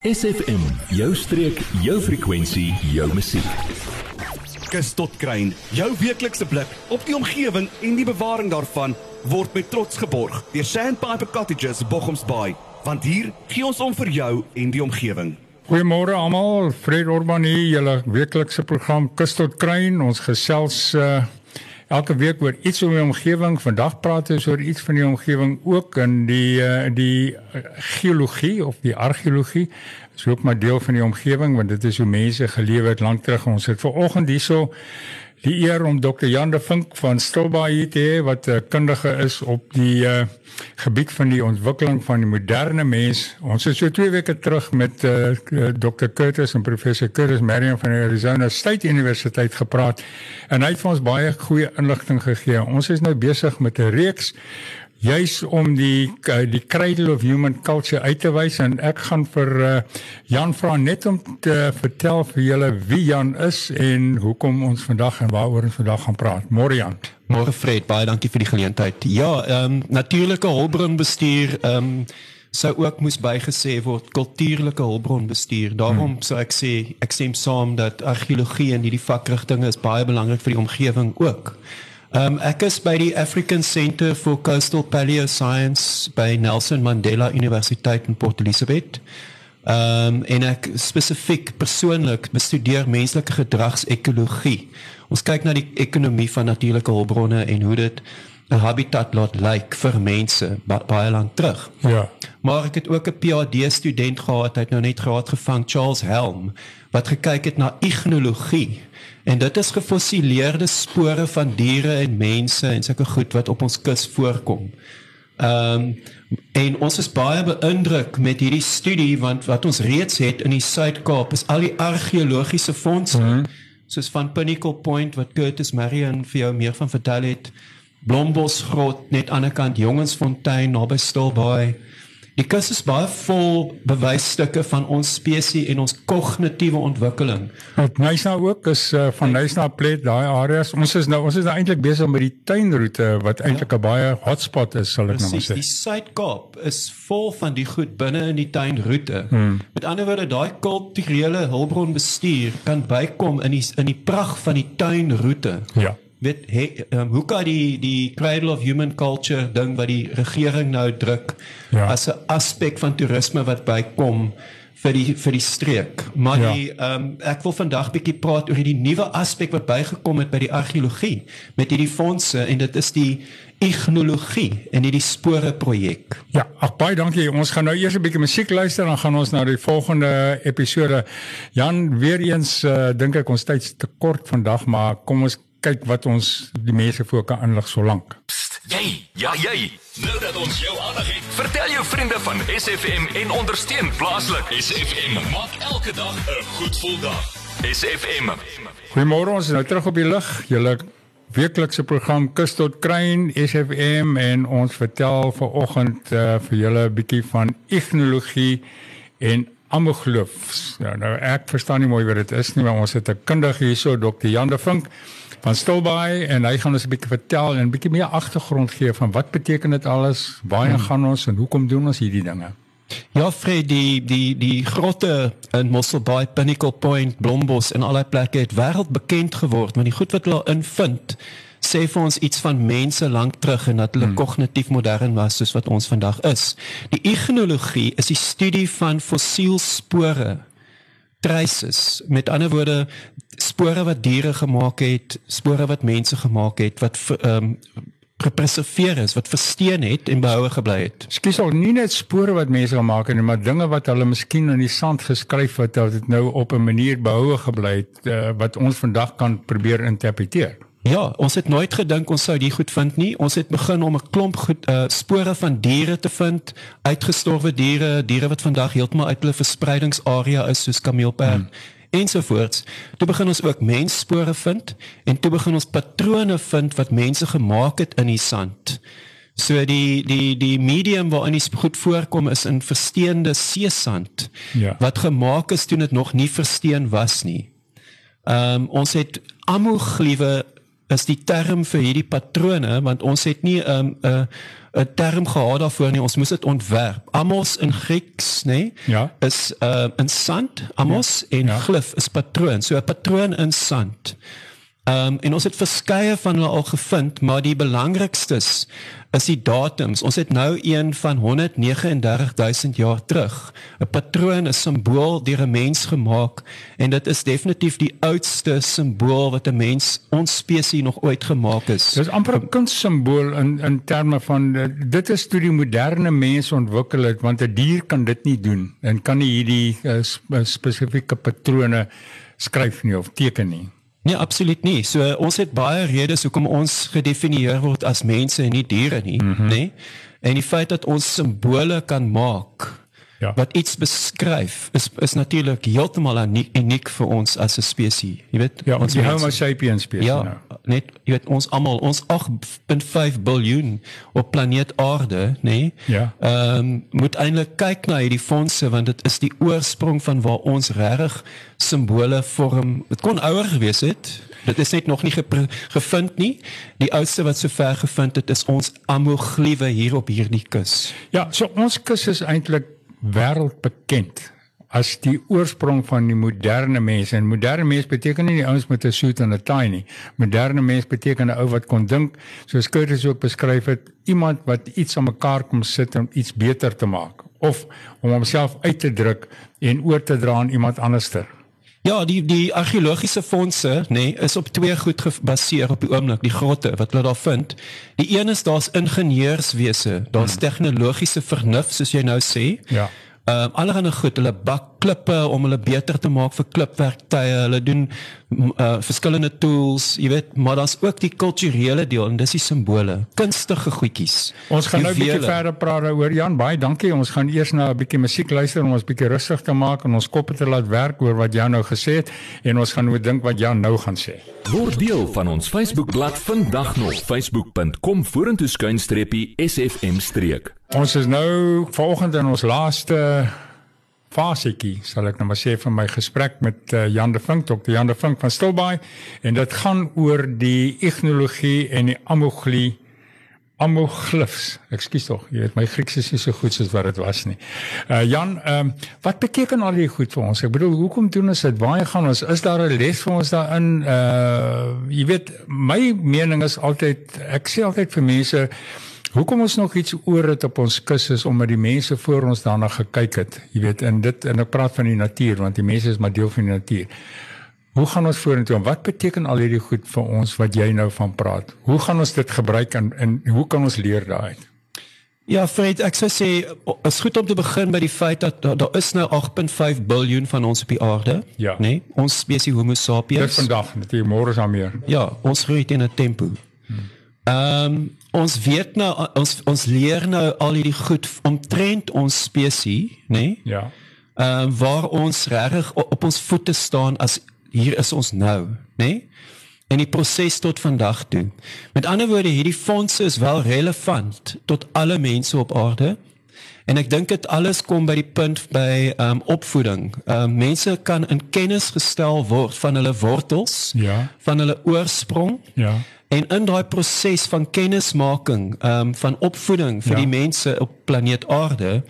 SFM, jou streek, jou frekwensie, jou musiek. Kus tot kruin, jou weeklikse blik op die omgewing en die bewaring daarvan word met trots geborg deur Sandpiper Cottages Bochumsbaai, want hier gee ons om vir jou en die omgewing. Goeiemôre almal, Fred Orban hier, julle weeklikse program Kus tot Kruin. Ons gesels uh elke week oor iets om die omgewing. Vandag praat ons oor iets van die omgewing ook in die uh die geologie of die argeologie. Dit is ook maar deel van die omgewing want dit is hoe mense gelewe het lank terug. Ons het ver oggend hierso die eer om Dr. Jan de Vink van Stilbaai hier te hê wat 'n kundige is op die uh, gebied van die ontwikkeling van die moderne mens. Ons het so 2 weke terug met uh, eh, Dr. Curtis en professor Curtis Marion van die Arizona State Universiteit gepraat en hy het vir ons baie goeie inligting gegee. Ons is nou besig met 'n reeks juis om die eh, die cradle of human culture uit te wys en ek gaan vir uh, Jan vra net om te vertel vir julle wie Jan is en hoekom ons vandag en waaroor ons vandag gaan praat. Môre Jan. Môre Fred, baie dankie vir die geleentheid. Ja, ehm um, natuurlike hulpbronbestuur ehm um, sou ook moes bygesê word kultuurlike hulpbronbestuur. Daarom hmm. sou ek sê ek stem saam dat argeologie en hierdie vakrigtinge is baie belangrik vir die omgewing ook. Um, ek is by die African Centre for Coastal Paleoscience by Nelson Mandela Universiteit in Port Elizabeth. Um, en ek spesifiek persoonlik bestudeer menslike gedragsekologie. Ons kyk na die ekonomie van natuurlike hulpbronne en hoe dit 'n habitat laat lyk vir mense ba baie lank terug. Ja. Maar ek het ook 'n PhD student gehad, hy het nou net graad gevang, Charles Helm, wat gekyk het na ignologie. En dit is gefossileerde spore van diere en mense en sulke goed wat op ons kus voorkom. Ehm um, en ons is baie beïndruk met hierdie studie want wat ons reeds het in die Suid-Kaap is al die argeologiese fondse mm -hmm. soos van Pinnacle Point wat Curtis Marion vir jou meer van vertel het. Blombosgrot net aan die kant Jongensfontein naby Stilbaai. Die kus is baie vol bewysstukke van ons spesies en ons kognitiewe ontwikkeling. Wat Nysna ook is uh, van Nysna Plet daai areas. Ons is nou ons is nou eintlik besig met die tuinroete wat eintlik 'n ja. baie hotspot is, sal ek nou maar sê. Die Suid-Kaap is vol van die goed binne in die tuinroete. Hmm. Met ander woorde, daai kulturele hulpbronbestuur kan bykom in die in die pragt van die tuinroete. Ja weet he, um, hoe kan die die cradle of human culture ding wat die regering nou druk ja. as 'n aspek van toerisme wat bykom vir die vir die streek. Maar ja. die ehm um, ek wil vandag bietjie praat oor hierdie nuwe aspek wat bygekom het by die argeologie met hierdie fondse en dit is die ignologie en hierdie spore projek. Ja, ag baie dankie. Ons gaan nou eers 'n bietjie musiek luister dan gaan ons na die volgende episode. Jan, weer eens uh, dink ek ons tyd te kort vandag, maar kom ons kyk wat ons die mense voor kan inlig so lank. Jy, ja jy. Nou dat ons jou aandag het, vertel jou vriende van SFM en ondersteun plaaslik. SFM maak elke dag 'n goed gevoel dag. SFM. Goeiemôre, ons is nou terug op die lug. Julle weeklikse program Kus tot Kruin SFM en ons vertel vanoggend uh, vir julle 'n bietjie van ignologie en amogeloof. Nou, nou ek verstaan nie mooi wat dit is nie, maar ons het 'n kundige hierso, Dr. Jan de Vink van Stilbaai en hy gaan ons 'n bietjie vertel en 'n bietjie meer agtergrond gee van wat beteken dit alles, waarheen hmm. gaan ons en hoekom doen ons hierdie dinge? Ja, Fred, die die die grotte in Mossel Bay, Pinnacle Point, Blombos en allerlei plekke het wêreldbekend geword, maar die goed wat hulle invind sê vir ons iets van mense lank terug en dat hulle hmm. kognitief modern was soos wat ons vandag is. Die ignologie is die studie van fossielspore traces met ander woorde spore wat diere gemaak het spore wat mense gemaak het wat ehm um, gepreserveer is wat versteen het en behoue gebly het. Skus al nie net spore wat mense gemaak het nie, maar dinge wat hulle miskien in die sand geskryf het dat dit nou op 'n manier behoue gebly het uh, wat ons vandag kan probeer interpreteer. Ja, ons het nooit gedink ons sou dit goed vind nie. Ons het begin om 'n klomp goed uh, spore van diere te vind, uitgestorwe diere, diere wat vandag heeltemal uit hulle verspreidingsarea is soos kameelperd hmm. ensovoorts. Toe begin ons ook mensspore vind en toe begin ons patrone vind wat mense gemaak het in die sand. So die die die medium waarin dit goed voorkom is in versteende seesand ja. wat gemaak is toe dit nog nie versteen was nie. Ehm um, ons het amogliewe is die term vir hierdie patrone want ons het nie 'n um, 'n uh, 'n term gehad daarvoor nie. Ons moes dit ontwerp. Amos in Grieks, nê, nee, Ja. is uh in sand, amos ja. en Ja. glyf is patroon. So 'n patroon in sand. Ehm um, en ons het verskeie van hulle al gevind, maar die belangrikstes is die datums. Ons het nou een van 139000 jaar terug. 'n Patroon, 'n simbool deur 'n mens gemaak en dit is definitief die oudste simbool wat 'n mens ons spesies nog ooit gemaak is. Dis amper 'n kunssimbool in in terme van uh, dit is toe die moderne mens ontwikkel het want 'n dier kan dit nie doen en kan nie hierdie uh, sp spesifieke patrone skryf nie of teken nie. Nee, absoluut nie. So ons het baie redes hoekom ons gedefinieer word as mense en nie diere nie, mm -hmm. nê? Nee? En die feit dat ons simbole kan maak Ja. wat iets beskryf is is natuurlik heeltemal uniek, vir ons as 'n spesies. Jy weet, Ja, ons die. Homo sapiens spesies Ja, nou. net jy weet ons almal, ons 8.5 biljoen op planeet Aarde, nê? Nee, Ja. Ehm moet eintlik kyk na hierdie fondse want dit is die oorsprong van waar ons regtig simbole vorm. Dit kon ouer gewees het. Dit is net nog nie gevind nie. Die oudste wat sover gevind het is ons amogliewe hier op hierdie kus. Ja, so ons kus is eintlik wêreldbekend as die oorsprong van die moderne mens en moderne mens beteken nie die ouens met 'n suit en 'n tie nie. Moderne mens beteken 'n ou wat kon dink, soos Curtis ook beskryf het, iemand wat iets aan mekaar kom sit om iets beter te maak of om homself uit te druk en oor te dra aan iemand anderster. Ja, die die argeologiese fondse, nê, nee, is op twee goed gebaseer op die oomblik, die grotte wat hulle daar vind. Die een is daar's ingenieurswese, daar's tegnologiese vernuf soos jy nou sê. Ja. Ehm um, allerhande goed, hulle bak klippe om hulle beter te maak vir klipwerktuie. Hulle doen uh verskillende tools, jy weet, maar daar's ook die kulturele deel en dis die simbole, kunstige goedjies. Ons gaan nou 'n bietjie verder praat daaroor. Jan, baie dankie. Ons gaan eers na 'n bietjie musiek luister om ons bietjie rustig te maak en ons koppe te laat werk oor wat Jan nou gesê het en ons gaan moet dink wat Jan nou gaan sê. Word deel van ons Facebookblad vandag nog facebook.com vorentoe skuinstreepie SFM streek. Ons is nou vanoggend in ons laaste fasetjie, sal ek nou maar sê van my gesprek met uh, Jan de Vink, Dr. Jan de Vink van Stilbaai en dit gaan oor die ignologie en die amoglie amoglyfs. Ekskuus tog, jy weet my Grieks is nie so goed soos wat dit was nie. Uh Jan, ehm um, wat beteken al hierdie goed vir ons? Ek bedoel, hoekom doen ons dit? Waar gaan ons? Is daar 'n les vir ons daarin? Uh jy weet, my mening is altyd ek sê altyd vir mense Hoekom ons nog iets oor het op ons kus is omdat die mense voor ons daarna gekyk het. Jy weet, en dit en ek praat van die natuur want die mense is maar deel van die natuur. Hoe gaan ons vorentoe? En Wat beteken al hierdie goed vir ons wat jy nou van praat? Hoe gaan ons dit gebruik en en hoe kan ons leer daaruit? Ja, Fred, ek sou sê is goed om te begin by die feit dat daar, daar is nou 8.5 biljoen van ons op die aarde, Ja. nê? Nee? Ons spesies Homo Dit sapiens. vandag, natuurlik môre is daar meer. Ja, ons groei teen 'n tempo. Ehm um, ons weet nou ons ons leer nou al hierdie goed omtrent ons spesies, nê? Nee? Ja. Ehm um, waar ons regtig op, op ons voete staan as hier is ons nou, nê? Nee? En die proses tot vandag toe. Met ander woorde, hierdie fondse is wel relevant tot alle mense op aarde. En ek dink dit alles kom by die punt by ehm um, opvoeding. Ehm um, mense kan in kennis gestel word van hulle wortels, Ja. van hulle oorsprong. Ja. En in daai proses van kennismaking, ehm um, van opvoeding vir Ja. die mense op planeet Aarde,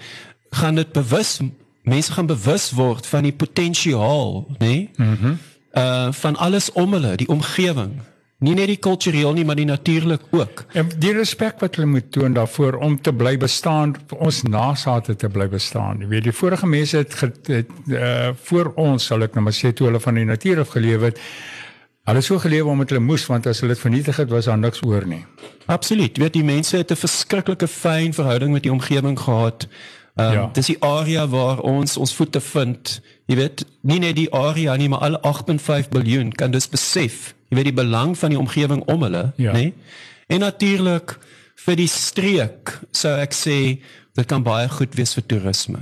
gaan dit bewus mense gaan bewus word van die potensiaal, nê? Nee? Mhm. Mm uh van alles om hulle, die omgewing. Nie net die kultureel nie, maar die natuurlik ook. En die respek wat hulle moet toon daarvoor om te bly bestaan, ons nasate te bly bestaan. Jy weet, die vorige mense het, het, het uh voor ons, sal ek nou maar sê toe hulle van die natuur af geleef het, hulle so geleef omdat hulle moes want as hulle dit vernietig het, was daar niks oor nie. Absoluut. Weet die mense het 'n verskriklike fyn verhouding met die omgewing gehad. Um, ja. Dis die area waar ons ons voete vind. Jy weet, nie net die area nie, maar alle 8.5 biljoen kan dus besef, jy weet die belang van die omgewing om hulle, Ja. nê? En natuurlik vir die streek sou ek sê dit kan baie goed wees vir toerisme.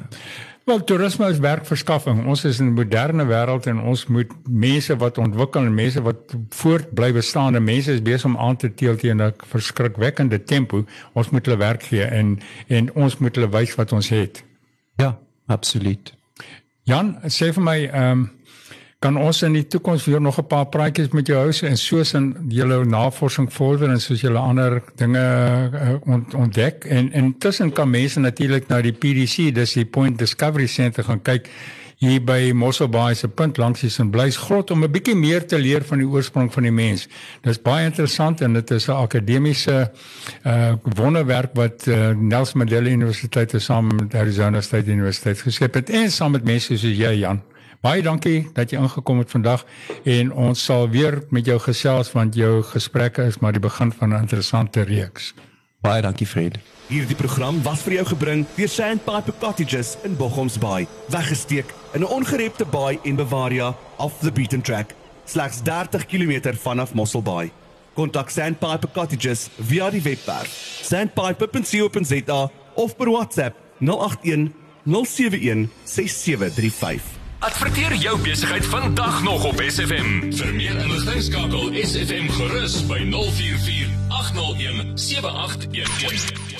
Wel, toerisme is werkverskaffing. Ons is in 'n moderne wêreld en ons moet mense wat ontwikkel en mense wat voort bly bestaan en mense is besig om aan te teel teen 'n verskrikwekkende tempo. Ons moet hulle werk gee en en ons moet hulle wys wat ons het. Ja, absoluut. Jan, sê vir my, ehm um, kan ons in die toekoms weer nog 'n paar praatjies met jou hou en soos in julle navorsing vorder en soos julle ander dinge uh, ont, ontdek? En intussen kan mense natuurlik na die PDC, dis die Point Discovery Center gaan kyk hier by Mosselbaai se punt langs die Sint-Blys grot om 'n bietjie meer te leer van die oorsprong van die mens. Dis baie interessant en dit is 'n akademiese uh wonderwerk wat uh, Nelson Mandela Universiteit saam met Arizona State University geskep het en saam met mense soos jy Jan. Baie dankie dat jy ingekom het vandag en ons sal weer met jou gesels want jou gesprekke is maar die begin van 'n interessante reeks. Baie dankie Fred. Hierdie program was vir jou gebring deur Sandpiper Cottages in Bochomsbaai, weggesteek in 'n ongerepte baai en Bavaria off the beaten track, slegs 30 km vanaf Mosselbaai. Kontak Sandpiper Cottages via die webwerf sandpiper.co.za of per WhatsApp 081 071 6735. Adverteer jou besigheid vandag nog op SFM. Vir meer inligting skakel SFM gerus by 044 801 7811.